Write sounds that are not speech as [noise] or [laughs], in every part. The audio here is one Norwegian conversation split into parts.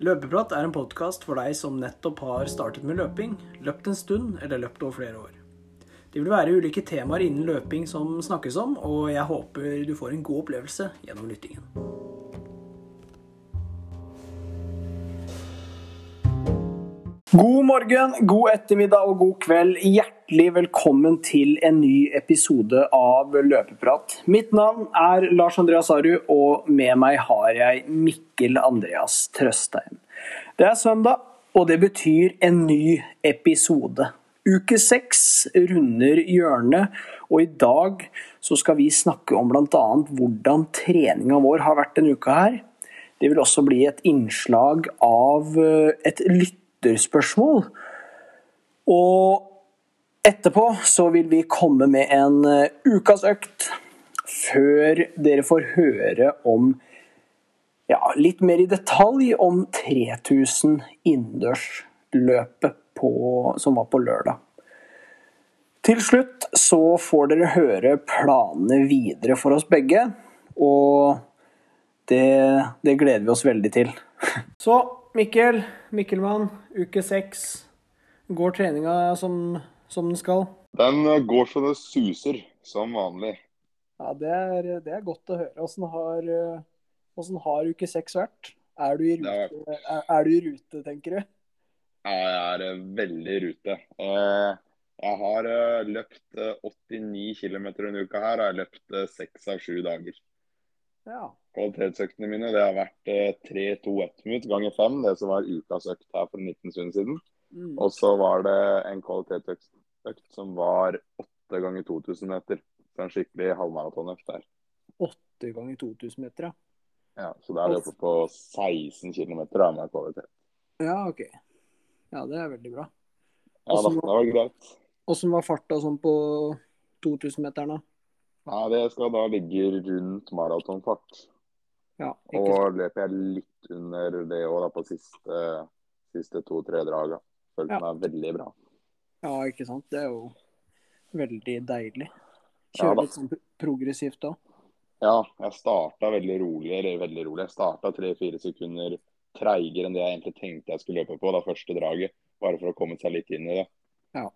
Løpeprat er en podkast for deg som nettopp har startet med løping, løpt en stund eller løpt over flere år. Det vil være ulike temaer innen løping som snakkes om, og jeg håper du får en god opplevelse gjennom lyttingen. God morgen, god ettermiddag og god kveld. Hjertelig velkommen til en ny episode av Løpeprat. Mitt navn er Lars Andreas Aru, og med meg har jeg Mikkel Andreas Trøstein. Det er søndag, og det betyr en ny episode. Uke seks runder hjørnet, og i dag så skal vi snakke om bl.a. hvordan treninga vår har vært denne uka her. Det vil også bli et innslag av eh, et lytt lytterspørsmål. Og etterpå så vil vi komme med en eh, ukas økt før dere får høre om ja, litt mer i detalj om 3000 innendørsløpet som var på lørdag. Til slutt så får dere høre planene videre for oss begge, og det, det gleder vi oss veldig til. Så Mikkel, Mikkelmann, uke seks. Går treninga som, som, den skal? Den eh, går så det suser, som vanlig. Ja, Det er, det er godt å høre. Åssen har, eh, har, uke seks vært? Er du, rute, er, er du, i rute, tenker du? Ja, jeg er eh, veldig i rute. Jeg har løpt 89 km denne uka her, og jeg har løpt seks av sju dager. Ja. Kvalitetsøktene mine det har vært eh, 3-2-1 minutt ganger 5, det som var ukas økt her for 19 stunder siden. Mm. Og så var det en kvalitetsøkt som var 8 ganger 2000 meter. Så en skikkelig halvmaratonøkt der. 8 ganger 2000 meter, ja. Ja, Så da er vi oppe på 16 km med kvalitet. Ja, OK. Ja, det er veldig bra. Ja, da, det var greit. Åssen var farta sånn på 2000-meteren, da? Nei, det skal da ligge rundt maratonfart. Ja, og løper jeg litt under det òg, på siste, siste to-tre draga. Følte ja. meg veldig bra. Ja, ikke sant. Det er jo veldig deilig. Kjøre ja, litt sånn progressivt da. Ja, jeg starta veldig rolig. Eller veldig rolig. Jeg starta tre-fire sekunder treigere enn det jeg egentlig tenkte jeg skulle løpe på da første draget. Bare for å komme seg litt inn i det. Ja.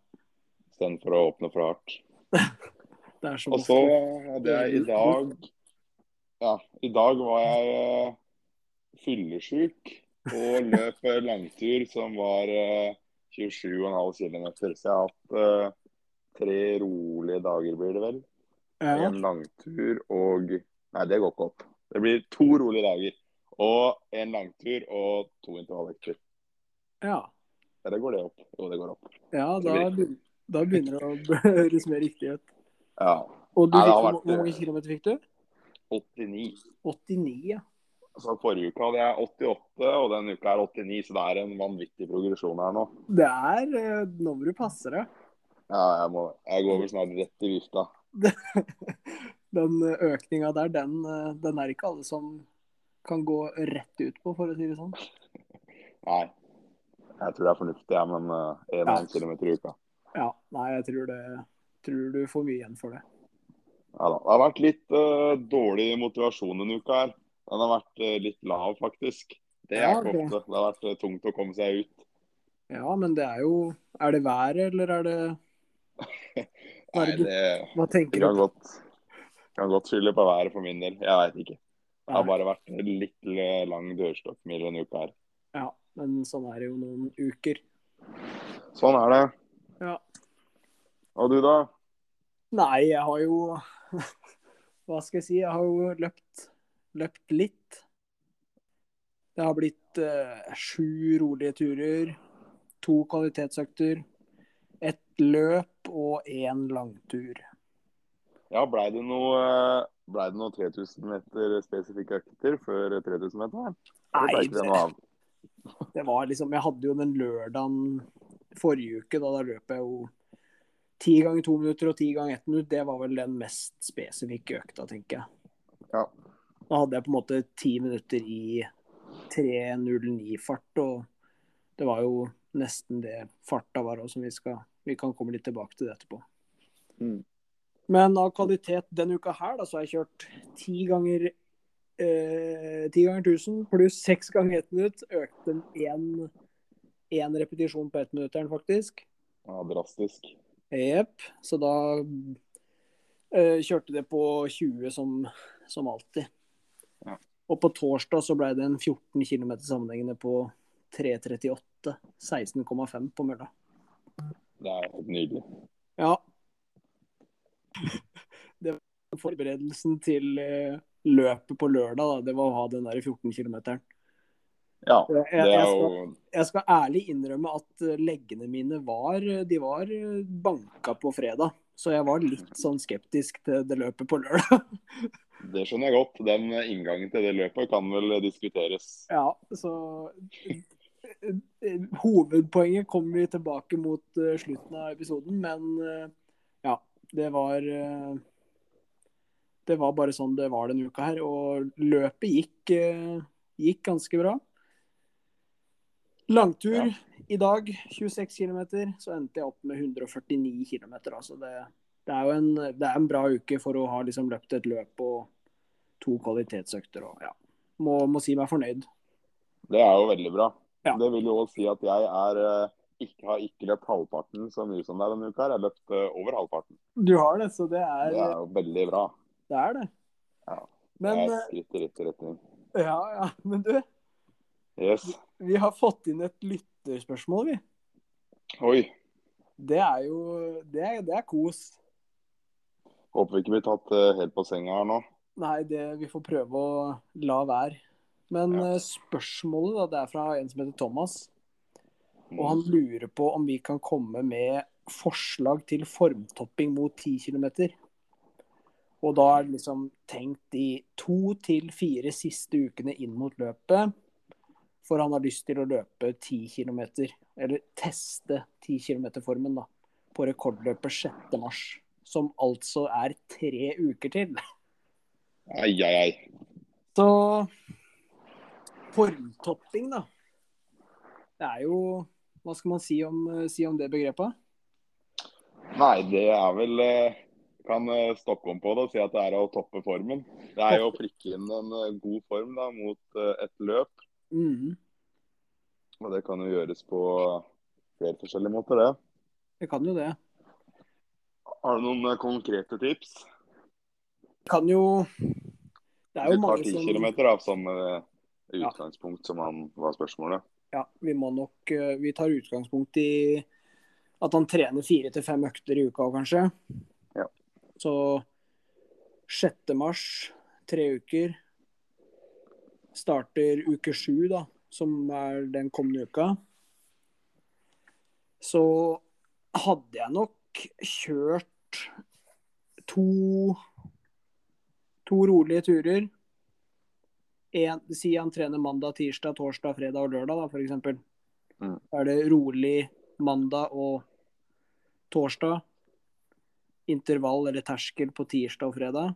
Istedenfor å åpne for hardt. [laughs] og så hadde jeg i dag Ja, i dag var jeg uh, fyllesyk og løp langtur som var uh, 27,5 km. Så jeg har hatt uh, tre rolige dager, blir det vel. Ja. En langtur og Nei, det går ikke opp. Det blir to rolige dager. Og en langtur og to intervalløkter. Ja. ja. Det går det opp. Jo, det går opp. Ja, da, da begynner det å [laughs] høres mer riktig ut. Ja. Og du Nei, fikk, vært, hvor mange kilometer fikk du? 89. 89, ja. Så Forrige uke hadde jeg 88, og denne uka er 89, så det er en vanvittig progresjon her nå. Det er eh, Nå må du passe deg. Ja, jeg, må, jeg går vel snart rett i vifta. [laughs] den økninga der, den, eh, den er ikke alle som kan gå rett ut på, for å si det sånn. [laughs] Nei. Jeg tror det er fornuftig, jeg, men 1,5 ja. km i uka. Ja, nei, jeg tror det tror du får mye igjen for det. Ja. Det har vært litt uh, dårlig motivasjon denne uka her. Den har vært uh, litt lav, faktisk. Det er ja, ikke ofte. Det har vært uh, tungt å komme seg ut. Ja, men det er jo Er det været, eller er det [laughs] Nei, det Hva tenker du? Kan godt, kan godt skylde på været for min del. Jeg veit ikke. Det har bare vært en litt lang dørstokkmil denne uka her. Ja, men sånn er det jo noen uker. Sånn er det. Ja. Og du, da? Nei, jeg har jo [laughs] Hva skal jeg si? Jeg har jo løpt, løpt litt. Det har blitt uh, sju rolige turer, to kvalitetsøkter, ett løp og én langtur. Ja, blei det noe Blei ble det noe 3000 meter spesifikke økter før 3000 meter? Nei, det, det var liksom Jeg hadde jo den lørdagen forrige uke, da, da løp jeg jo ti ganger to minutter og ti ganger ett minutt, det var vel den mest spesifikke økta, tenker jeg. Ja. Da hadde jeg på en måte ti minutter i 3.09-fart, og det var jo nesten det farta var òg, som vi skal Vi kan komme litt tilbake til det etterpå. Mm. Men av kvalitet denne uka her, da, så har jeg kjørt ti ganger eh, 10 ganger 1000 pluss 6 ganger 1 minutt. Økte én repetisjon på 1-minutteren, faktisk. Ja, drastisk. Jepp. Så da uh, kjørte det på 20 som, som alltid. Ja. Og på torsdag så ble det en 14 km sammenhengende på 3.38. 16,5 på mølla. Det er helt nydelig. Ja. [laughs] Det var forberedelsen til eh, løpet på lørdag. Da. Det var å ha den der 14 km. Ja, Jeg, det er skal, jo jeg skal ærlig innrømme at eh, leggene mine var De var eh, banka på fredag. Så jeg var litt sånn skeptisk til det løpet på lørdag. [laughs] Det skjønner jeg godt. Den inngangen til det løpet kan vel diskuteres. Ja, så eh, Hovedpoenget kommer vi tilbake mot eh, slutten av episoden, men eh, ja, det var eh, Det var bare sånn det var denne uka her. Og løpet gikk, eh, gikk ganske bra. Langtur Ja. i dag, 26 km, så endte jeg opp med 149 km. Altså det, det er jo en, det er en bra uke for å ha liksom løpt et løp og to kvalitetsøkter. Og, ja. må, må si meg fornøyd. Det er jo veldig bra. Ja. Det vil jo også si at jeg er eh, ikke, har ikke løpt halvparten så mye som det er denne uka. Jeg har løpt eh, over halvparten. Du har det, så det er Det er jo veldig bra. det. Er det. Ja. Men, det er eh, skritt i riktig retning. ja, ja, men du, Yes. vi har fått inn et lytterspørsmål, vi. Oi. Det er jo Det er, det er kos. Håper vi ikke blir tatt eh, helt på senga her nå. Nei, det, vi får prøve å la være. Men Ja. eh, spørsmålet da, det er fra en som heter Thomas. Og Mm. han lurer på om vi kan komme med forslag til formtopping mot 10 km. Og da er det liksom tenkt de to til fire siste ukene inn mot løpet. For han har lyst til å løpe 10 km, eller teste 10 km-formen, da. På rekordløpet 6. mars. Som altså er tre uker til. Ai, ai, ai. Så formtopping, da. Det er jo Hva skal man si om, si om det begrepet? Nei, det er vel eh, Kan eh, Stockholm på det og si at det er å toppe formen. Det er jo å prikke inn en eh, god form da, mot eh, et løp. Mhm. Og det kan jo gjøres på flere forskjellige måter, det. Det kan jo det. Har du noen eh, konkrete tips? Kan jo Det er jo mange 10 som kilometer av som utgangspunkt Ja. som han var spørsmålet. Ja, vi må nok eh, Vi tar utgangspunkt i at han trener fire til fem økter i uka, kanskje. Ja. Så 6. mars, tre uker. Starter uke sju, da, som er den kommende uka. Så hadde jeg nok kjørt to to rolige turer. En, si han trener mandag, tirsdag, torsdag, fredag og lørdag, da, f.eks. Mm. Da er det rolig mandag og torsdag. Intervall eller terskel på tirsdag og fredag.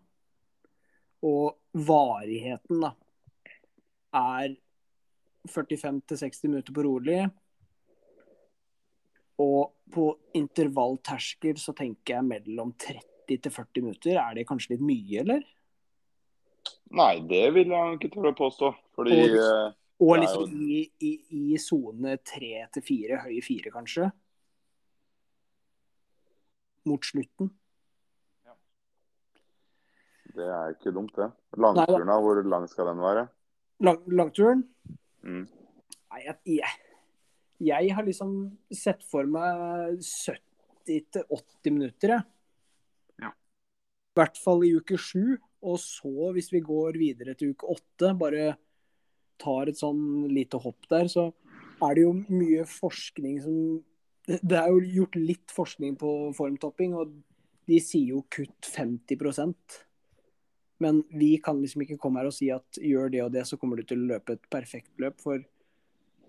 Og varigheten, da, er 45-60 minutter på rolig. Og på intervallterskel så tenker jeg mellom 30 til 40 minutter. Er det kanskje litt mye, eller? Nei, det vil jeg ikke tørre å påstå. Fordi Og- eh, Og liksom i, i, i sone tre til fire, høy fire kanskje. Mot slutten. det er ikke dumt, det. Langturna, hvor lang skal den være? Lang, langturen? Mm. Nei, jeg, jeg, jeg har liksom sett for meg 70-80 minutter, jeg. Ja. I hvert fall i uke sju. Og så, hvis vi går videre til uke åtte, bare tar et sånn lite hopp der, så er det jo mye forskning som Det er jo gjort litt forskning på formtopping, og de sier jo kutt 50 Men vi kan liksom ikke komme her og si at gjør det og det, så kommer du til å løpe et perfekt løp. For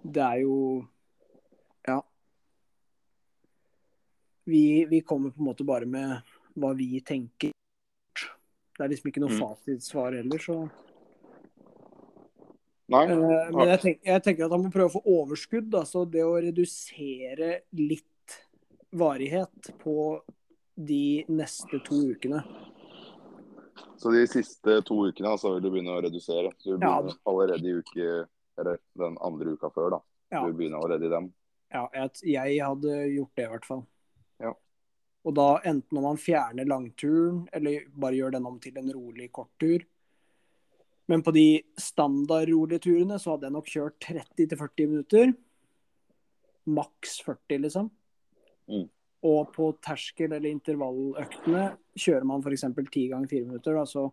det er jo Ja. Vi, vi kommer på en måte bare med hva vi tenker. Det er liksom ikke noe Mm. fasitsvar heller, så Nei? Eh, Men jeg, tenk, jeg tenker at han må prøve å få overskudd. Da. Så det å redusere litt varighet på de neste to ukene Så de siste to ukene så vil du begynne å redusere. Du du Ja. begynner allerede i uke Eller den andre uka før, da. Ja. Du begynner allerede i den. Ja, jeg, jeg hadde gjort det i hvert fall. Ja. Og da enten om man fjerner langturen, eller bare gjør den om til en rolig korttur. Men på de standard rolige turene så hadde jeg nok kjørt 30-40 minutter. Maks 40, liksom. Mm. Og på terskel- eller intervalløktene kjører man f.eks. 10 ganger 4 minutter. Da, så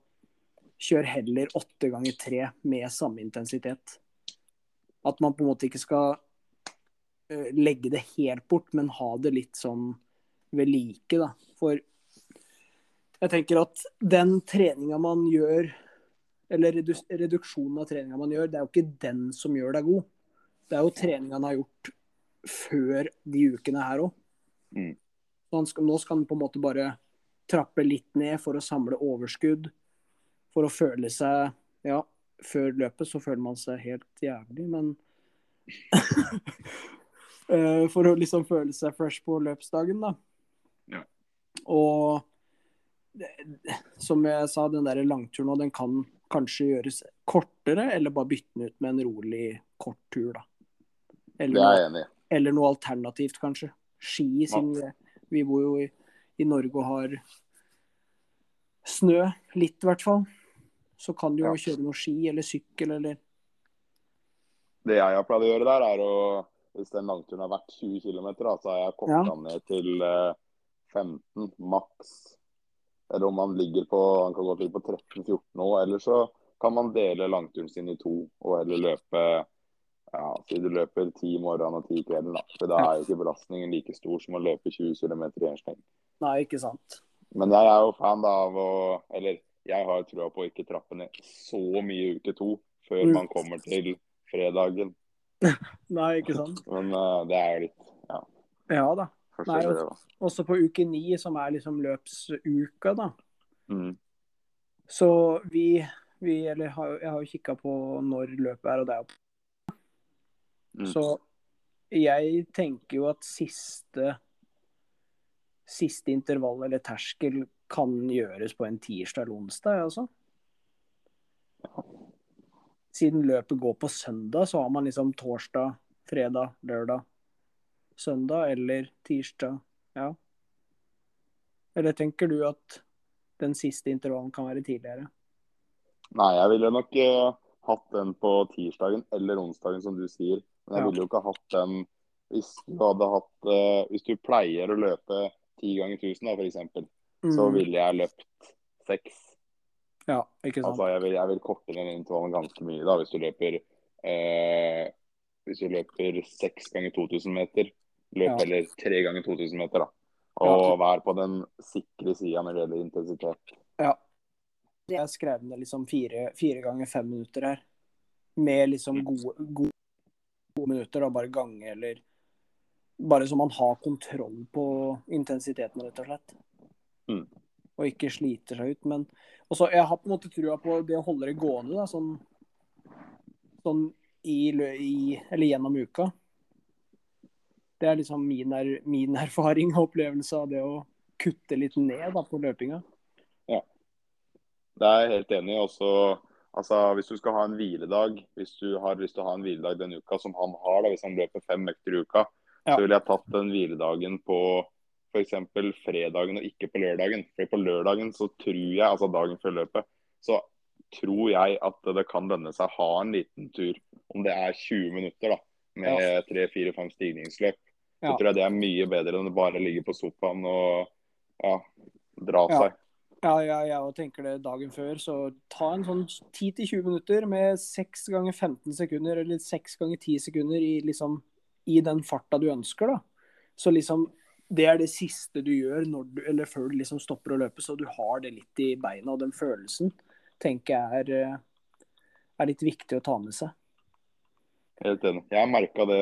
kjør heller 8 ganger 3 med samme intensitet. At man på en måte ikke skal eh, legge det helt bort, men ha det litt sånn ved like, da. For jeg tenker at den treninga man gjør, eller reduksjonen av treninga man gjør, det er jo ikke den som gjør deg god. Det er jo treninga han har gjort før de ukene her òg. Mm. Nå skal han på en måte bare trappe litt ned for å samle overskudd. For å føle seg Ja, før løpet så føler man seg helt jævlig, men [laughs] Eh, For å liksom føle seg fresh på løpsdagen, da. Ja. Og som jeg sa, den der langturen nå, den kan kanskje gjøres kortere, eller bare bytte den ut med en rolig kort tur, da. Eller, Det er jeg enig i. eller noe alternativt, kanskje. Ski, siden vi bor jo i, i Norge og har snø, litt i hvert fall. Så kan du jo Ja. kjøre noe ski eller sykkel eller Det jeg har pleid å gjøre der, er å Hvis den langturen har vært 20 km, så har jeg korta Ja. ned til eh, 15 maks. Eller om man ligger på Han kan godt ligge på 13-14 nå. Eller så kan man dele langturen sin i to og heller løpe ja, Si du løper 10 i morgenen og 10 i kvelden. Da. For da er jo ikke belastningen like stor som å løpe 20 km i en sleng. Nei, ikke sant. Men jeg er jo fan da av å Eller jeg har trua på å ikke trappe ned så mye uke to før Mm. man kommer til fredagen. [laughs] Nei, ikke sant. Men uh, det er litt Ja da. Nei, også. Også på uke ni, som er liksom løpsuka, da. Mm. Så vi, vi Eller har- jeg har jo kikka på når løpet er, og det er jo Mm. Så jeg tenker jo at siste Siste intervall eller terskel kan gjøres på en tirsdag eller onsdag, altså. Siden løpet går på søndag, så har man liksom torsdag, fredag, lørdag, søndag eller tirsdag. Ja. Eller tenker du at den siste intervallen kan være tidligere? Nei, jeg ville nok eh, hatt den på tirsdagen eller onsdagen, som du sier. Men jeg Ja. ville jo ikke hatt den hvis du hadde hatt eh, Hvis du pleier å løpe ti ganger 1000, da, f.eks., så Mm, ville jeg løpt seks. Ja, ikke sant. Altså, jeg vil, jeg vil korte den intervallen ganske mye da, hvis du løper eh, hvis du løper seks ganger 2000 meter. Løp Ja. heller tre ganger 2000 meter, da. Og vær på den sikre sida når det gjelder intensitet. Ja. Jeg skrev ned liksom fire, fire ganger fem minutter her. Med liksom gode, gode, gode minutter, da, bare gange eller Bare så man har kontroll på intensiteten, rett og slett. Mm. Og ikke sliter seg ut. Men også, jeg har på en måte trua på det å holde det gående, da, sånn, sånn i, i Eller gjennom uka. Det er liksom min, er, min erfaring og opplevelse av det å kutte litt ned da, på løpinga. Ja, Det er jeg helt enig i. Også, altså, hvis du skal ha en hviledag, hvis du har lyst til å ha en hviledag denne uka som han har, da, hvis han løper fem økter i uka, Ja. så ville jeg tatt den hviledagen på f.eks. fredagen og ikke på lørdagen. For på lørdagen så tror jeg, altså dagen før løpet, så tror jeg at det kan lønne seg å ha en liten tur, om det er 20 minutter, da, med tre-fire-fem stigningsløp. Så Ja. tror jeg det er mye bedre enn å bare ligge på sofaen og ja, dra Ja. seg. Ja, ja, jeg tenker det dagen før. Så ta en sånn 10-20 minutter med 6 ganger 15 sekunder, eller 6 ganger 10 sekunder i, liksom, i den farta du ønsker, da. Så liksom Det er det siste du gjør du, eller før du liksom stopper å løpe, så du har det litt i beina. Og den følelsen tenker jeg er, eh, er litt viktig å ta med seg. Helt enig. Jeg merka det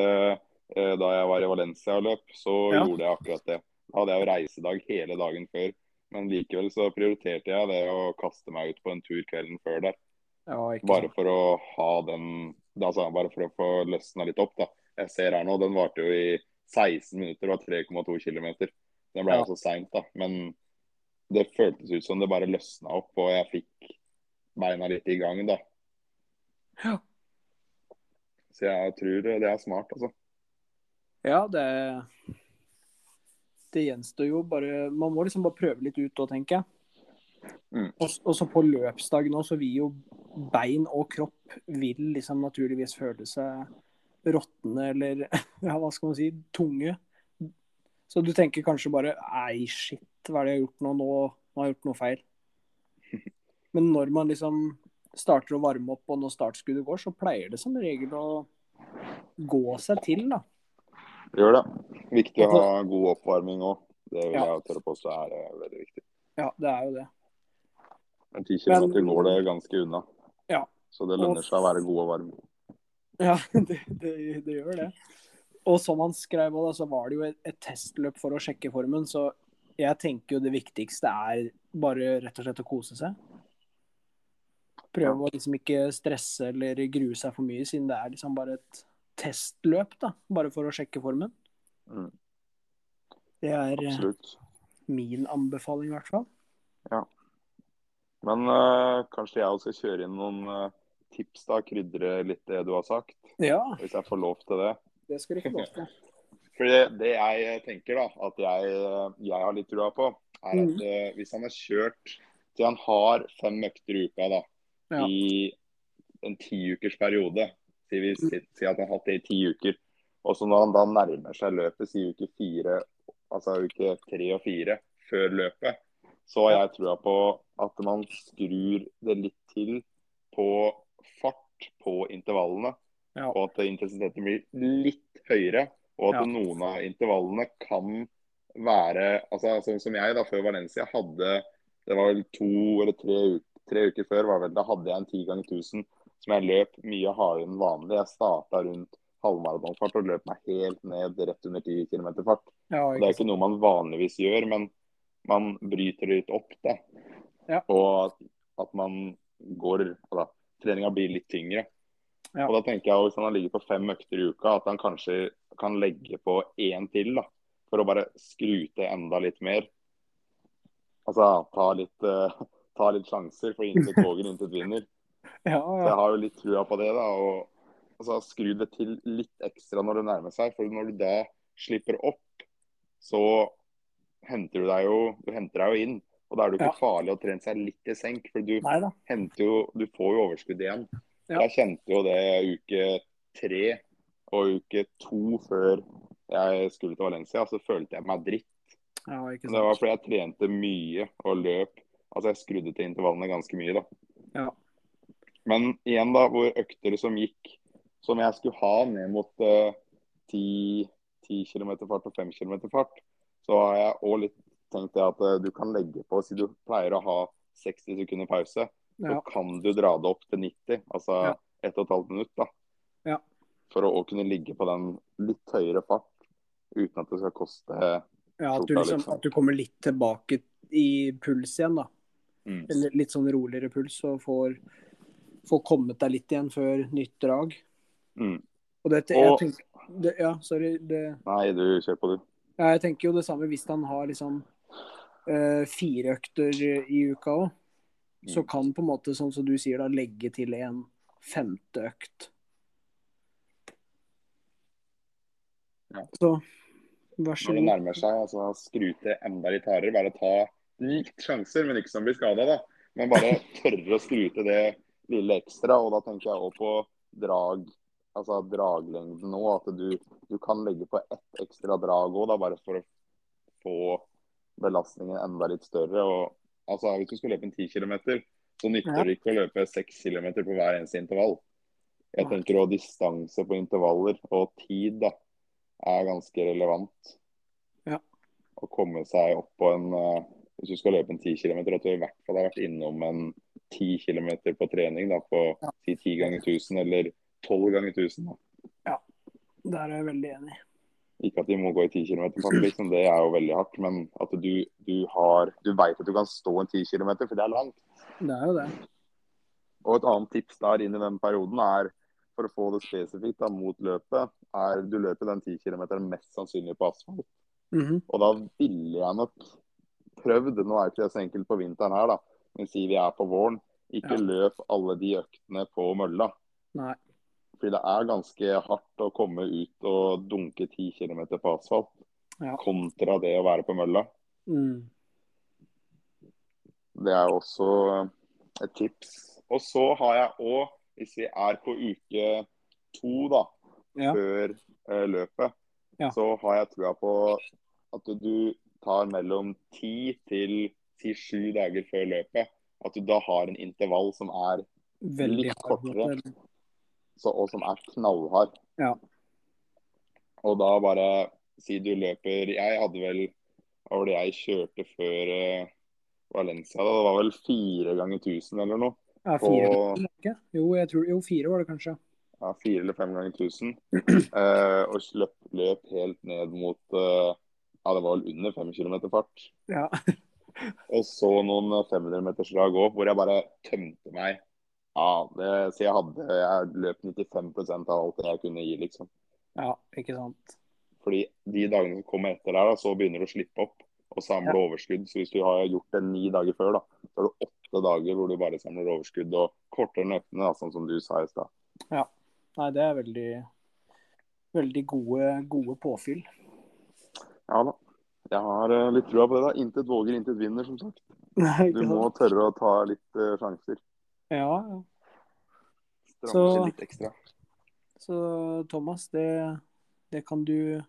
eh, da jeg var i Valencia og løp. Så Ja. gjorde jeg akkurat det. Da hadde jeg jo reisedag hele dagen før. Men likevel så prioriterte jeg det å kaste meg ut på en tur kvelden før der. Ja, Bare for å ha den altså Bare for å få løsna litt opp, da. Jeg ser her nå, den varte jo i 16 minutter og 3,2 km. Den ble Ja. så seint, da. Men det føltes ut som det bare løsna opp, og jeg fikk beina litt i gang, da. Ja. Så jeg tror det er smart, altså. Ja, det Det gjenstår jo bare Man må liksom bare prøve litt ut òg, tenker jeg. Mm. Og så på løpsdag nå, så vil jo bein og kropp vil liksom naturligvis føle seg råtne eller [laughs] ja, hva skal man si, tunge. Så du tenker kanskje bare Ei, shit, hva er det jeg har gjort nå? Nå, nå har jeg gjort noe feil. [laughs] Men når man liksom starter å varme opp, og når startskuddet går, så pleier det som regel å gå seg til, da. Det Gjør det. Viktig å ha god oppvarming òg. Det vil Ja. jeg tørre påstå er veldig viktig. Ja, det er jo det. Men 10 km går det ganske unna. Ja. Så det lønner Og- seg å være god og varm. Ja, [laughs] det, det, det gjør det. Og som han skrev så var det jo et, et testløp for å sjekke formen, så jeg tenker jo det viktigste er bare rett og slett å kose seg. Prøve å liksom ikke stresse eller grue seg for mye, siden det er liksom bare et testløp, da. Bare for å sjekke formen. Mm. Det er eh, Absolutt. min anbefaling, i hvert fall. Men øh, kanskje jeg også skal kjøre inn noen eh, tips, da. Krydre litt det du har sagt. Ja, Hvis jeg får lov til det. det skal du få lov til. For det, det jeg tenker, da, at jeg, jeg har litt trua på, er at mm. eh, hvis han har kjørt til han har fem økter i uka da, Ja. i en tiukers periode, si, vi, si, si at han har hatt det i ti uker, og så når han da nærmer seg løpet, si uke fire, altså uke tre og fire før løpet, så har jeg trua på at man skrur det litt til på fart på intervallene, Ja. og at intensiteten blir litt høyere. Og at Ja. noen av intervallene kan være altså Sånn som jeg da før Valencia hadde Det var vel to eller tre, uker, tre uker før var vel, da hadde jeg en 10 ganger 1000 som jeg løp mye hardere enn vanlig. Jeg starta rundt halvmaratonfart og løp meg helt ned rett under 10 km fart. Ja, Og Det er ikke noe man vanligvis gjør, men man bryter det litt opp. da. Ja. Og at, at man går altså, Treninga blir litt tyngre. Ja. Og da tenker jeg Hvis han har ligget på fem økter i uka, at han kanskje kan legge på én til. da, For å bare skru til enda litt mer. Altså ta litt, uh, ta litt sjanser, for intet våger, intet vinner. [laughs] ja, Så jeg har jo litt trua på det. da, og altså, Skru det til litt ekstra når det nærmer seg. For når du da slipper opp, så henter du deg jo, du henter deg jo inn. Og da er det jo ikke farlig å trene seg litt i senk, for du jo, du får jo overskudd igjen. Ja. Jeg kjente jo det uke tre og uke to før jeg skulle til Valencia, så følte jeg meg dritt. Ja, det var fordi jeg trente mye og løp. Altså jeg skrudde til intervallene ganske mye, da. Ja. Men igjen, da, hvor økter som gikk som jeg skulle ha ned mot uh, 10, 10 km fart og 5 km fart, så har jeg òg litt tenkt jeg at eh, du kan legge på Si du pleier å ha 60 sekunder pause, Ja. så kan du dra det opp til 90, altså Ja. ett og et halvt minutt, da. Ja. For å kunne ligge på den litt høyere fart uten at det skal koste Ja, at du, liksom, liksom. at du kommer litt tilbake i puls igjen, da. mm. Eller litt sånn roligere puls, og får, får kommet deg litt igjen før nytt drag. Mm. Og dette, jeg Og- tenker, det, ja, sorry. Det, Nei, du kjør på, du. ja, jeg tenker jo det samme hvis han har liksom eh, fire økter i uka òg. Så Mm. kan på en måte, sånn som du sier, da legge til en femte økt. Ja. Så vær så Når det nærmer seg, altså skru til enda litt hardere. Bare ta litt sjanser, men ikke som blir skada, da. Men bare tørre å skru til det lille ekstra. Og da tenker jeg òg på drag, altså draglengden nå. At du, du kan legge på ett ekstra drag òg, bare for å få belastningen enda litt større. Og altså, hvis du skal løpe en 10 km, så nytter Ja. det ikke å løpe 6 km på hver eneste intervall. Jeg tenker også distanse på intervaller og tid da, er ganske relevant. Ja. Å komme seg opp på en eh, Hvis du skal løpe en 10 km, at du i hvert fall har vært innom en 10 km på trening da, på Ja. 10 ganger 1000 eller 12 ganger 1000. Da. Der er jeg veldig enig. Ikke at de må gå i 10 km, liksom, det er jo veldig hardt. Men at du, du har Du veit at du kan stå en 10 km, for det er langt. Det er jo det. Og et annet tips der inn i den perioden er, for å få det spesifikt da, mot løpet, er du løper den 10 km mest sannsynlig på asfalt. Mhm. Og da ville jeg nok prøvd, nå er ikke det så enkelt på vinteren her, da, men si vi er på våren, Ikke Ja. løp alle de øktene på mølla. Nei. Fordi det er ganske hardt å komme ut og dunke 10 km på asfalt, Ja. kontra det å være på mølla. Mm. Det er også et tips. Og så har jeg òg, hvis vi er på uke to da, Ja. før eh, løpet, Ja. så har jeg trua på at du tar mellom ti til si sju dager før løpet. At du da har en intervall som er Veldig Litt kortere. måte. Så, og som er knallhard. Ja. Og da bare si du løper Jeg hadde vel Hva var det jeg kjørte før uh, Valencia? da? Det var vel fire ganger 1000 eller noe. Ja, fire, Og- ikke? Jo, tror, jo, fire var det kanskje. Ja, fire eller fem ganger 1000. Uh, [clears throat] og løp, løp helt ned mot uh, Ja, det var vel under fem kilometer fart. Ja. [laughs] Og så noen 500-meterslag òg, hvor jeg bare tømte meg. Ja, det, så jeg hadde Jeg løp 95% av alt det jeg kunne gi, liksom. ja, ikke sant. Fordi de dagene som kommer etter der, da, så begynner du å slippe opp og samle overskudd. Så hvis du har gjort det ni dager før, da, så har du åtte dager hvor du bare samler overskudd og kortere nøttene, sånn som du sa i stad. Nei, det er veldig, veldig gode, gode påfyll. Ja da. Jeg har eh, litt trua på det. da. Intet våger, intet vinner, som sagt. [laughs] Du må tørre å ta litt uh, sjanser. Ja, ja. Til litt ekstra. Så Thomas, det, det kan du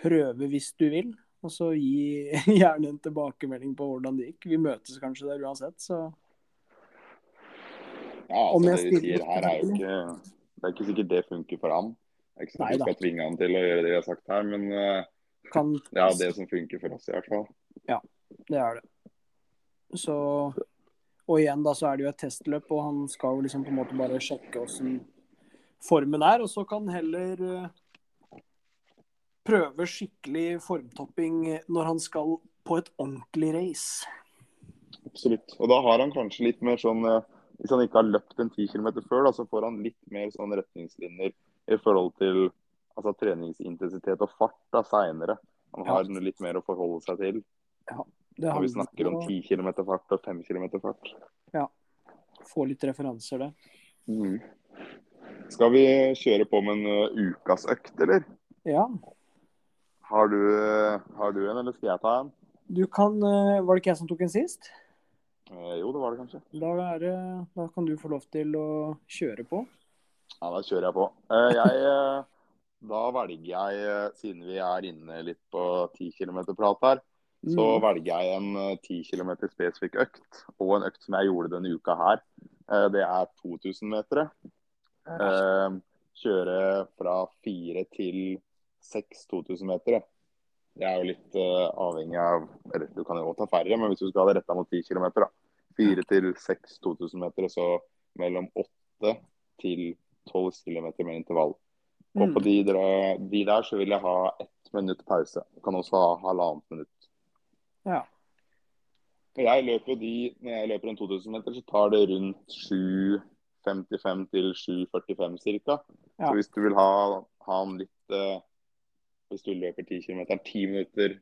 prøve hvis du vil. Og så gi [laughs] gjerne en tilbakemelding på hvordan det gikk. Vi møtes kanskje der uansett, så Ja, altså, det vi sier her er jo ikke Det er ikke sikkert det funker for han. Det er ikke sånn at vi skal tvinge han til å gjøre det vi har sagt her, men eh, kan det er det som funker for oss i hvert fall. Ja, Det er det. Så Og igjen, da, så er det jo et testløp, og han skal jo liksom på en måte bare sjekke åssen formen er. Og så kan heller eh, prøve skikkelig formtopping når han skal på et ordentlig race. Absolutt. Og da har han kanskje litt mer sånn eh, Hvis han ikke har løpt en 10 km før, da, så får han litt mer sånn retningslinjer i forhold til altså, treningsintensitet og fart da seinere. Han har litt mer å forholde seg til Det når vi snakker om om 10 km fart og 5 km fart. Ja. få litt referanser der. Mm. Skal vi kjøre på med en eh, ukas økt, eller? Ja, Har du, eh, har du en, eller skal jeg ta en? du kan eh, Var det ikke jeg som tok en sist? Eh, jo, det var det kanskje. Da, det, da kan du få lov til å kjøre på. Ja, da kjører jeg på. Jeg, da velger jeg, siden vi er inne litt på 10 km-prat her, så Mm. velger jeg en eh, 10 km spesifikk økt, og en økt som jeg gjorde denne uka her. Eh, Det er 2000 meter. Eh, Kjøre fra 4 til 6 2000 meter. Det er jo litt eh, avhengig av Eller du kan jo også ta færre, men hvis du skal ha det retta mot 10 km, da. 4 til 6 2000 meter, så mellom 8 til 12 km med intervall. Og på Mm. de, der- de der så vil jeg ha ett minutt pause. Kan også ha halvannet minutt. Ja. Jeg løper de, Når jeg løper en 2000 meter, så tar det rundt 7.55 til 7.45 ca. Ja. Så hvis du vil ha, ha den litt eh, Hvis du løper 10 km 10 minutter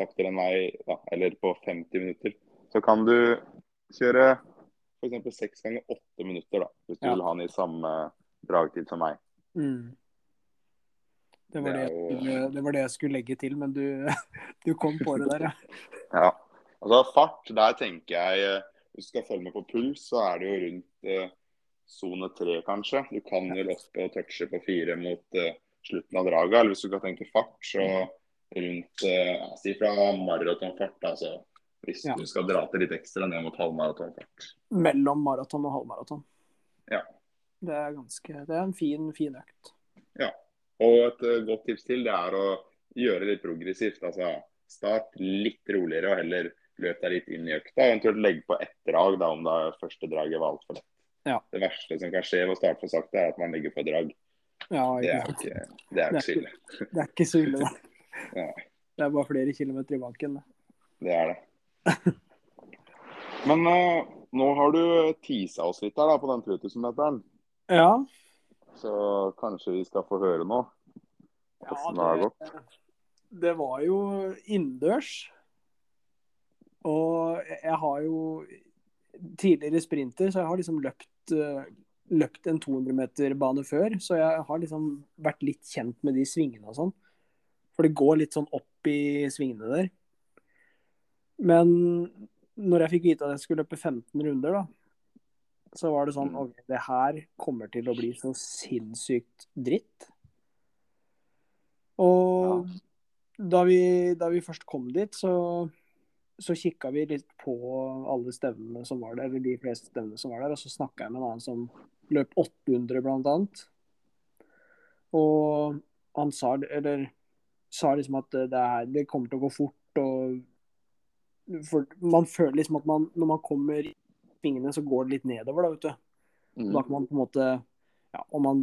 saktere enn meg, da, eller på 50 minutter, så kan du kjøre f.eks. 6 ganger 8 minutter, da, hvis du Ja. vil ha den i samme dragtid som meg. Mm. Det, var Det det, jeg jo- det var det jeg skulle legge til, men du, [laughs] du kom på det der, ja. [laughs] Ja. Altså fart, der tenker jeg eh, Hvis du skal følge med på puls, så er det jo rundt eh, sone tre, kanskje. Du kan vel også touche på fire mot eh, slutten av draget. Eller hvis du skal tenke fart, så rundt eh, ja, Si fra maratonfart, altså. Hvis Ja. du skal dra til litt ekstra ned mot halvmaratonfart. Mellom maraton og halvmaraton. Ja. Det er ganske Det er en fin, fin økt. Og et eh, godt tips til det er å gjøre litt progressivt. altså Start litt roligere og heller løp deg litt inn i økta. Eventuelt legg på ett drag da, om det første draget var altfor lett. Ja. Det verste som kan skje ved å starte for sakte, er at man legger på drag. Ja, Det er ikke, det er ikke så ille. Det er ikke så ille, det. [laughs] Ja. Det er bare flere kilometer i banken. det. Det er det. Men uh, nå har du tisa oss litt her da, på den 3000-meteren. Ja. Så kanskje vi skal få høre nå ja hvordan det har gått. det var jo innendørs. Og jeg har jo tidligere sprinter, så jeg har liksom løpt, uh, løpt en 200 meter bane før. Så jeg har liksom vært litt kjent med de svingene og sånn. For det går litt sånn opp i svingene der. Men når jeg fikk vite at jeg skulle løpe 15 runder, da, så var det sånn OK, det her kommer til å bli så sinnssykt dritt. Og ja. da, vi, da, vi, først kom dit, så, så kikka vi litt på alle stevnene som var der, eller de fleste stevnene som var der, og så snakka jeg med en annen som løp 800, blant annet. Og han sa, eller, sa liksom at det, er, det kommer til å gå fort, og for man føler liksom at man, når man kommer i svingene, så går det litt nedover, da, vet du. Mm. Da kan man på en måte ja, Om man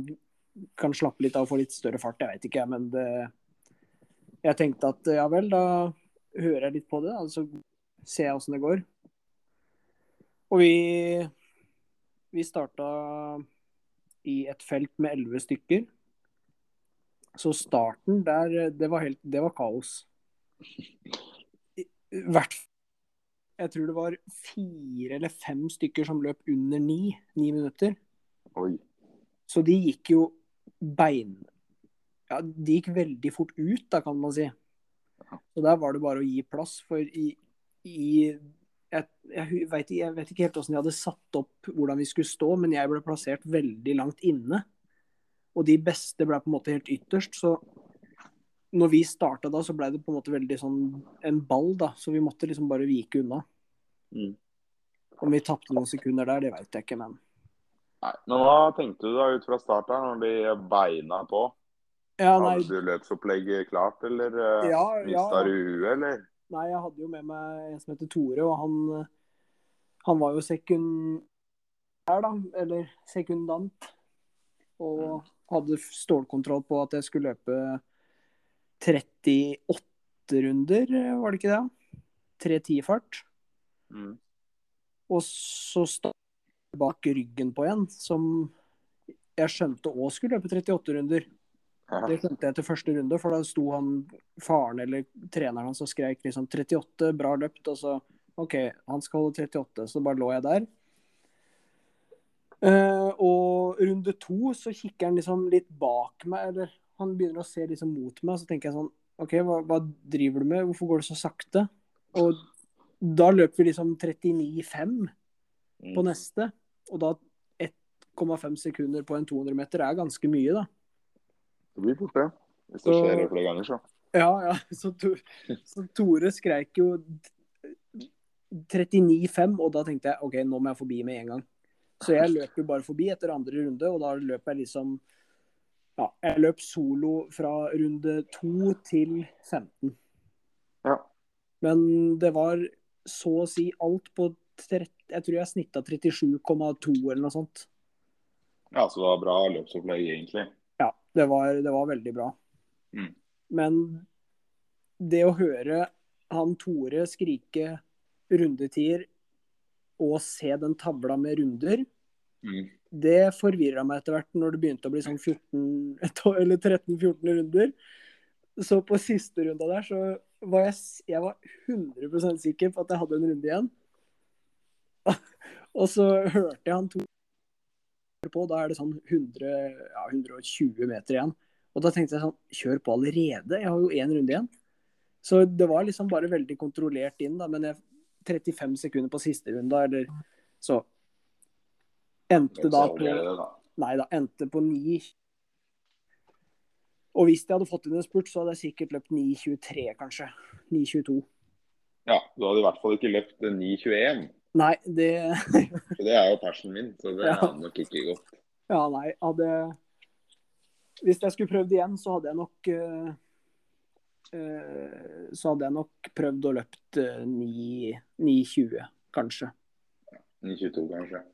kan slappe litt av og få litt større fart, jeg vet ikke, men det Jeg tenkte at ja vel, da hører jeg litt på det, da, så ser jeg åssen det går. Og vi vi starta i et felt med elleve stykker. Så starten der, det var, helt, det var kaos. hvert Jeg tror det var fire eller fem stykker som løp under ni, ni minutter. Oi. Så de gikk jo bein... Ja, de gikk veldig fort ut, da, kan man si. Så der var det bare å gi plass, for i, i jeg, jeg, vet, jeg, vet, ikke helt hvordan de hadde satt opp hvordan vi skulle stå, men jeg ble plassert veldig langt inne. Og de beste ble på en måte helt ytterst. Så når vi starta da, så ble det på en måte veldig sånn en ball, da. Så vi måtte liksom bare vike unna. Mm. Om vi tapte noen sekunder der, det veit jeg ikke, men Nei, Men hva tenkte du da ut fra start, her, når de beina på? Ja, nei... Hadde du løpsopplegget klart, eller uh, ja, mista ja. du huet, eller? Nei, jeg hadde jo med meg en som heter Tore, og han, han var jo sekund her, da. Eller sekundant. Og hadde stålkontroll på at jeg skulle løpe 38 runder, var det ikke det? 3.10-fart. Mm. Og så sto bak ryggen på en som jeg skjønte òg skulle løpe 38 runder. Det skjønte jeg til første runde, for da sto han faren eller treneren hans og skreik liksom 38, bra løpt. Og så OK, han skal holde 38, så bare lå jeg der. Uh, og runde to så kikker han liksom litt bak meg, eller han begynner å se liksom mot meg. Så tenker jeg sånn OK, hva, hva driver du med? Hvorfor går det så sakte? Og da løper vi liksom 39,5 på mm. neste. Og da 1,5 sekunder på en 200 meter er ganske mye, da. Det blir fort det. Hvis det skjer flere ganger, så. Ja, ja. Så, to, så Tore skreik jo 39,5, og da tenkte jeg OK, nå må jeg forbi med en gang. Så jeg [laughs] løper bare forbi etter andre runde, og da løper jeg liksom Ja, jeg løp solo fra runde 2 til 15. Ja. Men det var så å si alt på 30, Jeg tror jeg snitta 37,2 eller noe sånt. Ja, så det var bra løpsopplegg, egentlig. Det var, det var veldig bra. Mm. Men det å høre han Tore skrike rundetider og se den tavla med runder, mm. Det forvirra meg etter hvert når det begynte å bli sånn 14 [laughs] eller 13-14 runder. Så på siste runda der så var jeg, jeg var 100% sikker på at jeg hadde en runde igjen. [laughs] og så hørte jeg han to på. Da er det sånn 100, ja, 120 meter igjen. Og da tenkte jeg sånn Kjør på allerede, jeg har jo én runde igjen. Så det var liksom bare veldig kontrollert inn, da. Men jeg, 35 sekunder på siste runde, eller så Endte da på Nei da, endte på 9. Og hvis jeg hadde fått inn en spurt, så hadde jeg sikkert løpt 9.23, kanskje. 9.22. Ja, du hadde i hvert fall ikke løpt 9.21. Nei, det Det er jo persen min, så det ja. hadde nok ikke gått. Ja, nei. Hadde Hvis jeg skulle prøvd igjen, så hadde jeg nok uh, uh, Så hadde jeg nok prøvd å løpt uh, 9.20, kanskje. 9.22, kanskje.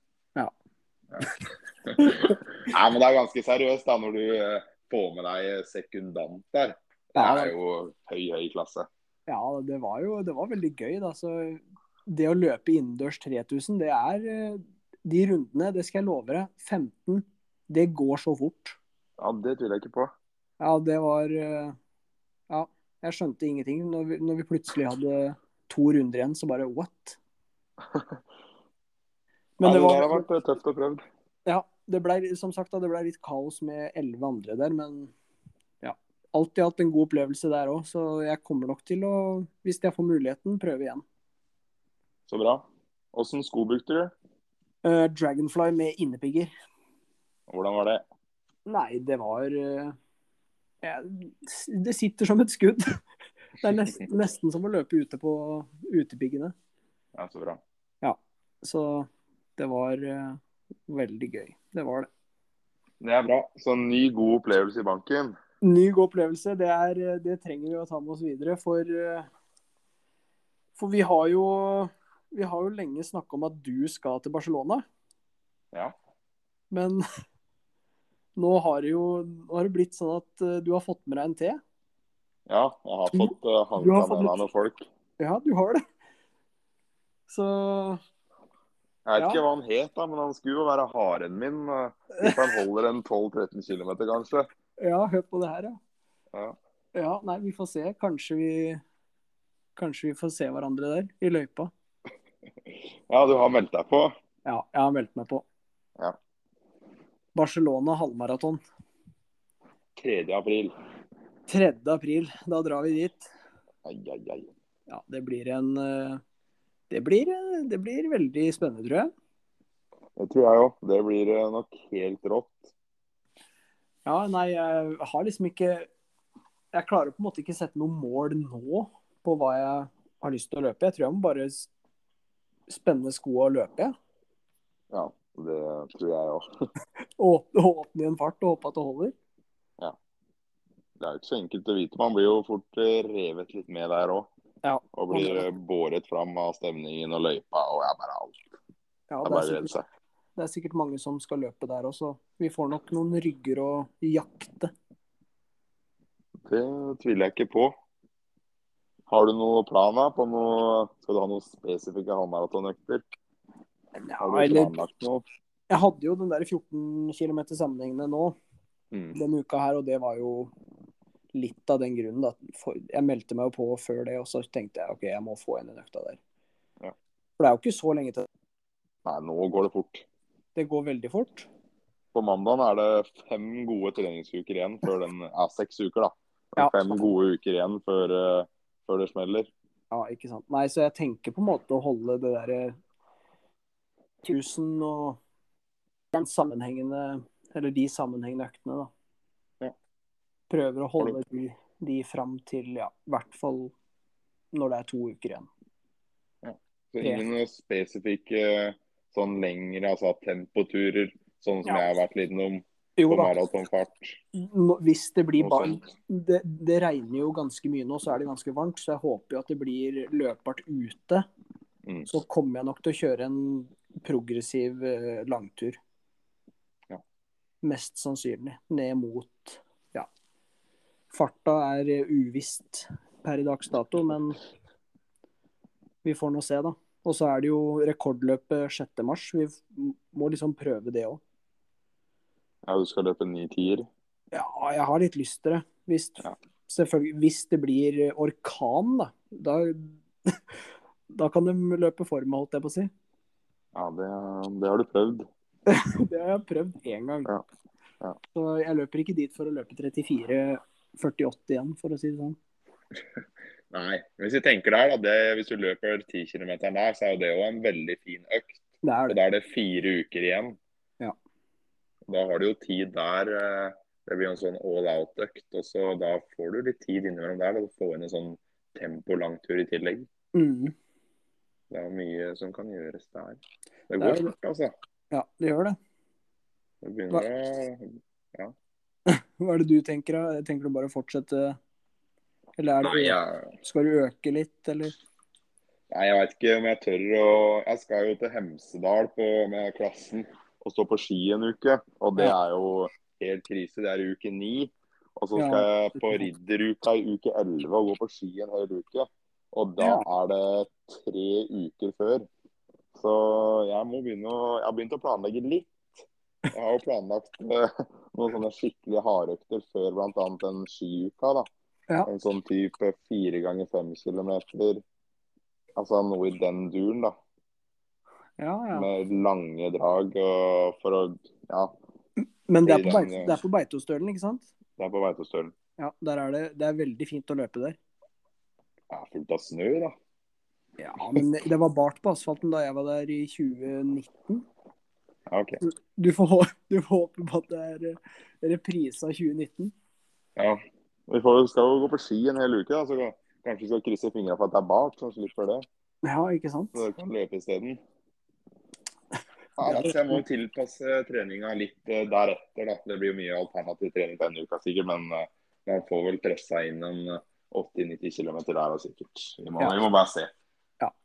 Nei, men det er ganske seriøst da, når du får med deg sekundant der. Det er jo høy, høy klasse. Ja, det var jo det var veldig gøy. da, så det å løpe innendørs 3000, det er eh, De rundene, det skal jeg love deg, 15, det går så fort. Ja, det tviler jeg ikke på. Ja, det var eh, Ja, jeg skjønte ingenting. Når vi, når vi plutselig hadde to runder igjen, så bare what? [laughs] Men det det var har vært tøft å prøve. Ja, det ble, som sagt, det ble litt kaos med elleve andre der, men ja. Alltid hatt en god opplevelse der òg, så jeg kommer nok til å, hvis jeg får muligheten, prøve igjen. Så bra. Åssen sko brukte du? Uh, Dragonfly med innepigger. Hvordan var det? Nei, det var uh, ja, Det sitter som et skudd. [laughs] Det er nesten, nesten som å løpe ute på utepiggene. Ja, så bra. Ja, Så det var eh, veldig gøy. Det var det. Det er bra. Så en ny, god opplevelse i banken. Ny god opplevelse. Det, er, eh, det trenger vi å ta med oss videre. For, eh, for vi har jo vi har jo lenge snakka om at du skal til Barcelona. Ja. Men [laughs] nå har det jo har det blitt sånn at du har fått med deg en til. Ja, jeg har fått uh, hanka med meg noen folk. Ja, du har det. Så Jeg vet Ja. ikke hva han het, da, men han skulle jo være haren min. uh, Hvis han holder en 12-13 km, kanskje. ja, hør på det her, ja. Ja. Ja, nei, vi får se. Kanskje vi Kanskje vi får se hverandre der, i løypa. [laughs] ja, du har meldt deg på. Ja, jeg har meldt meg på. Ja. Barcelona halvmaraton. 3. april. 3. april. Da drar vi dit. Ai, ai, ai. Ja, det blir en eh, Det blir, eh, det blir veldig spennende, tror jeg. Det tror jeg òg. Det blir uh, nok helt rått. Ja, nei, jeg har liksom ikke Jeg klarer på en måte ikke sette noe mål nå på hva jeg har lyst til å løpe. Jeg tror jeg må bare spenne skoa og løpe. jeg. Ja, det tror jeg òg. [laughs] Åpne i en fart og håpe at det holder. Ja. Det er jo ikke så enkelt å vite. Man blir jo fort eh, revet litt med der òg. Ja. Og blir eh, båret fram av stemningen og løypa og jeg bare alt. Ja, Det er bare sikkert, det er sikkert mange som skal løpe der også. Vi får nok noen rygger å jakte. Det tviler jeg ikke på. Har du noen plan på noe Skal du ha noen spesifikke halvmaratonøkter? Ja, eller? Jeg hadde jo den der 14 km sammenhengende nå Mm. denne uka her, og det var jo litt av den grunnen. Da. Jeg meldte meg jo på før det, og så tenkte jeg OK, jeg må få inn den økta der. Ja. For det er jo ikke så lenge til. Nei, nå går det fort. Det går veldig fort. På mandag er det fem gode treningsuker igjen før den Ja, seks uker, da. [laughs] Ja. Fem gode uker igjen før, eh, før det smeller. Ja, ikke sant. Nei, så jeg tenker på en måte å holde det derre 1000 og den sammenhengende Eller de sammenhengende øktene, da. Ja. Prøver å holde de, de fram til ja, i hvert fall når det er to uker igjen. Så ingen spesifikke sånn lengre altså tempoturer, sånn som Ja. jeg har vært litt innom Jo på maratonfart. hvis det blir Noe det, det regner jo ganske mye nå, så er det ganske varmt. Så jeg håper jo at det blir løpbart ute. Mm. Så kommer jeg nok til å kjøre en progressiv eh, langtur. Ja. Mest sannsynlig. Ned mot ja. Farta er eh, uvisst per i dags dato, men vi får nå se, da. Og så er det jo rekordløpet 6. mars. Vi må liksom prøve det òg. Ja, du skal løpe ni tier. Ja, jeg har litt lyst til det. Hvis, Ja. selvfølgelig, hvis det blir orkan, da. Da, [laughs] da kan de løpe for meg, holdt jeg på å si. Ja, det, det har du prøvd. [laughs] Det har jeg prøvd én gang. Ja. Ja. Så jeg løper ikke dit for å løpe 34-48 igjen, for å si det sånn. [laughs] Nei. Hvis vi tenker der, da, det, hvis du løper 10 km der, så er jo det jo en veldig fin økt. Det er Og det. da er det fire uker igjen. Ja. Da har du jo tid der. eh, Det blir en sånn all out-økt. Og så da får du litt tid innimellom der. Da du får inn en sånn tempo-langtur i tillegg. Mm. Det er mye som kan gjøres der. Det går fort, altså. Ja, det gjør det. Det begynner å [laughs] Hva er det du tenker, da? Tenker du bare å fortsette Eller er det, Nei, jeg, skal du øke litt, eller? nei, jeg vet ikke om jeg tør å Jeg skal jo til Hemsedal på, med klassen og stå på ski en uke. Og det er jo helt krise. Det er uke ni. Og så Ja. skal jeg på ridderuka i uke elleve og gå på ski en hel uke. Og da Ja. er det tre uker før. Så jeg må begynne å Jeg har begynt å planlegge litt. Jeg har jo planlagt eh, noen sånne skikkelig hardøkter før bl.a. den skiuka. da. Ja. En sånn type fire ganger fem kilometer. Altså noe i den duren, da. Ja, ja. med lange drag og for å Ja, Men det er på, Beito, det er på Beitostølen, ikke sant? det er på Beitostølen. Ja, der er det, det er veldig fint å løpe der. Det er fullt av snø, da. Ja, men det var bart på asfalten da jeg var der i 2019. Ja, OK. Du får, [laughs] du får håpe på at det er eh, reprise av 2019. Ja. Vi får, skal jo gå på ski en hel uke, da, så kanskje vi skal krysse fingra for at det er bart, så slipper det. Ja, ikke sant? Så dere kan løpe isteden. [laughs] Ja, altså, jeg må tilpasse treninga litt eh, deretter. da. Det blir jo mye alternativ trening denne uka, sikkert. Men eh, man får vel pressa inn en eh, 80-90 km der sikkert. Vi må, Ja. vi må bare se.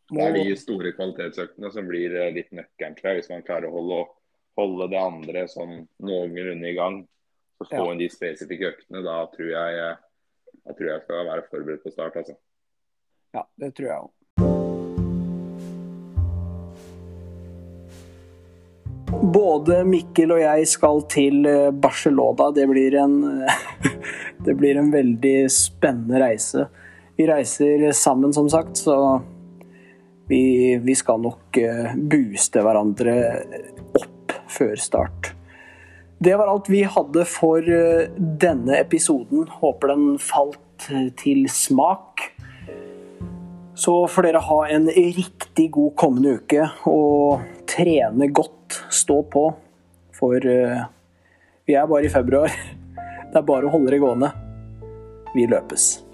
Det er de store kvalitetsøktene som blir eh, litt nøkkelen, tror jeg. Hvis man klarer å holde, holde det andre sånn noenlunde i gang. Så få Ja. inn de spesifikke øktene. Da tror jeg, jeg tror jeg skal være forberedt på start. altså. Ja, det tror jeg òg. Både Mikkel og jeg skal til eh, Barcelona. Det blir en, [laughs] det blir en veldig spennende reise. Vi reiser sammen, som sagt, så vi, vi skal nok eh, booste hverandre opp før start. Det var alt vi hadde for eh, denne episoden. Håper den falt eh, til smak. Så får dere ha en riktig god kommende uke og trene godt. Stå på. For vi er bare i februar. [laughs] Det er bare å holde det gående. Vi løpes.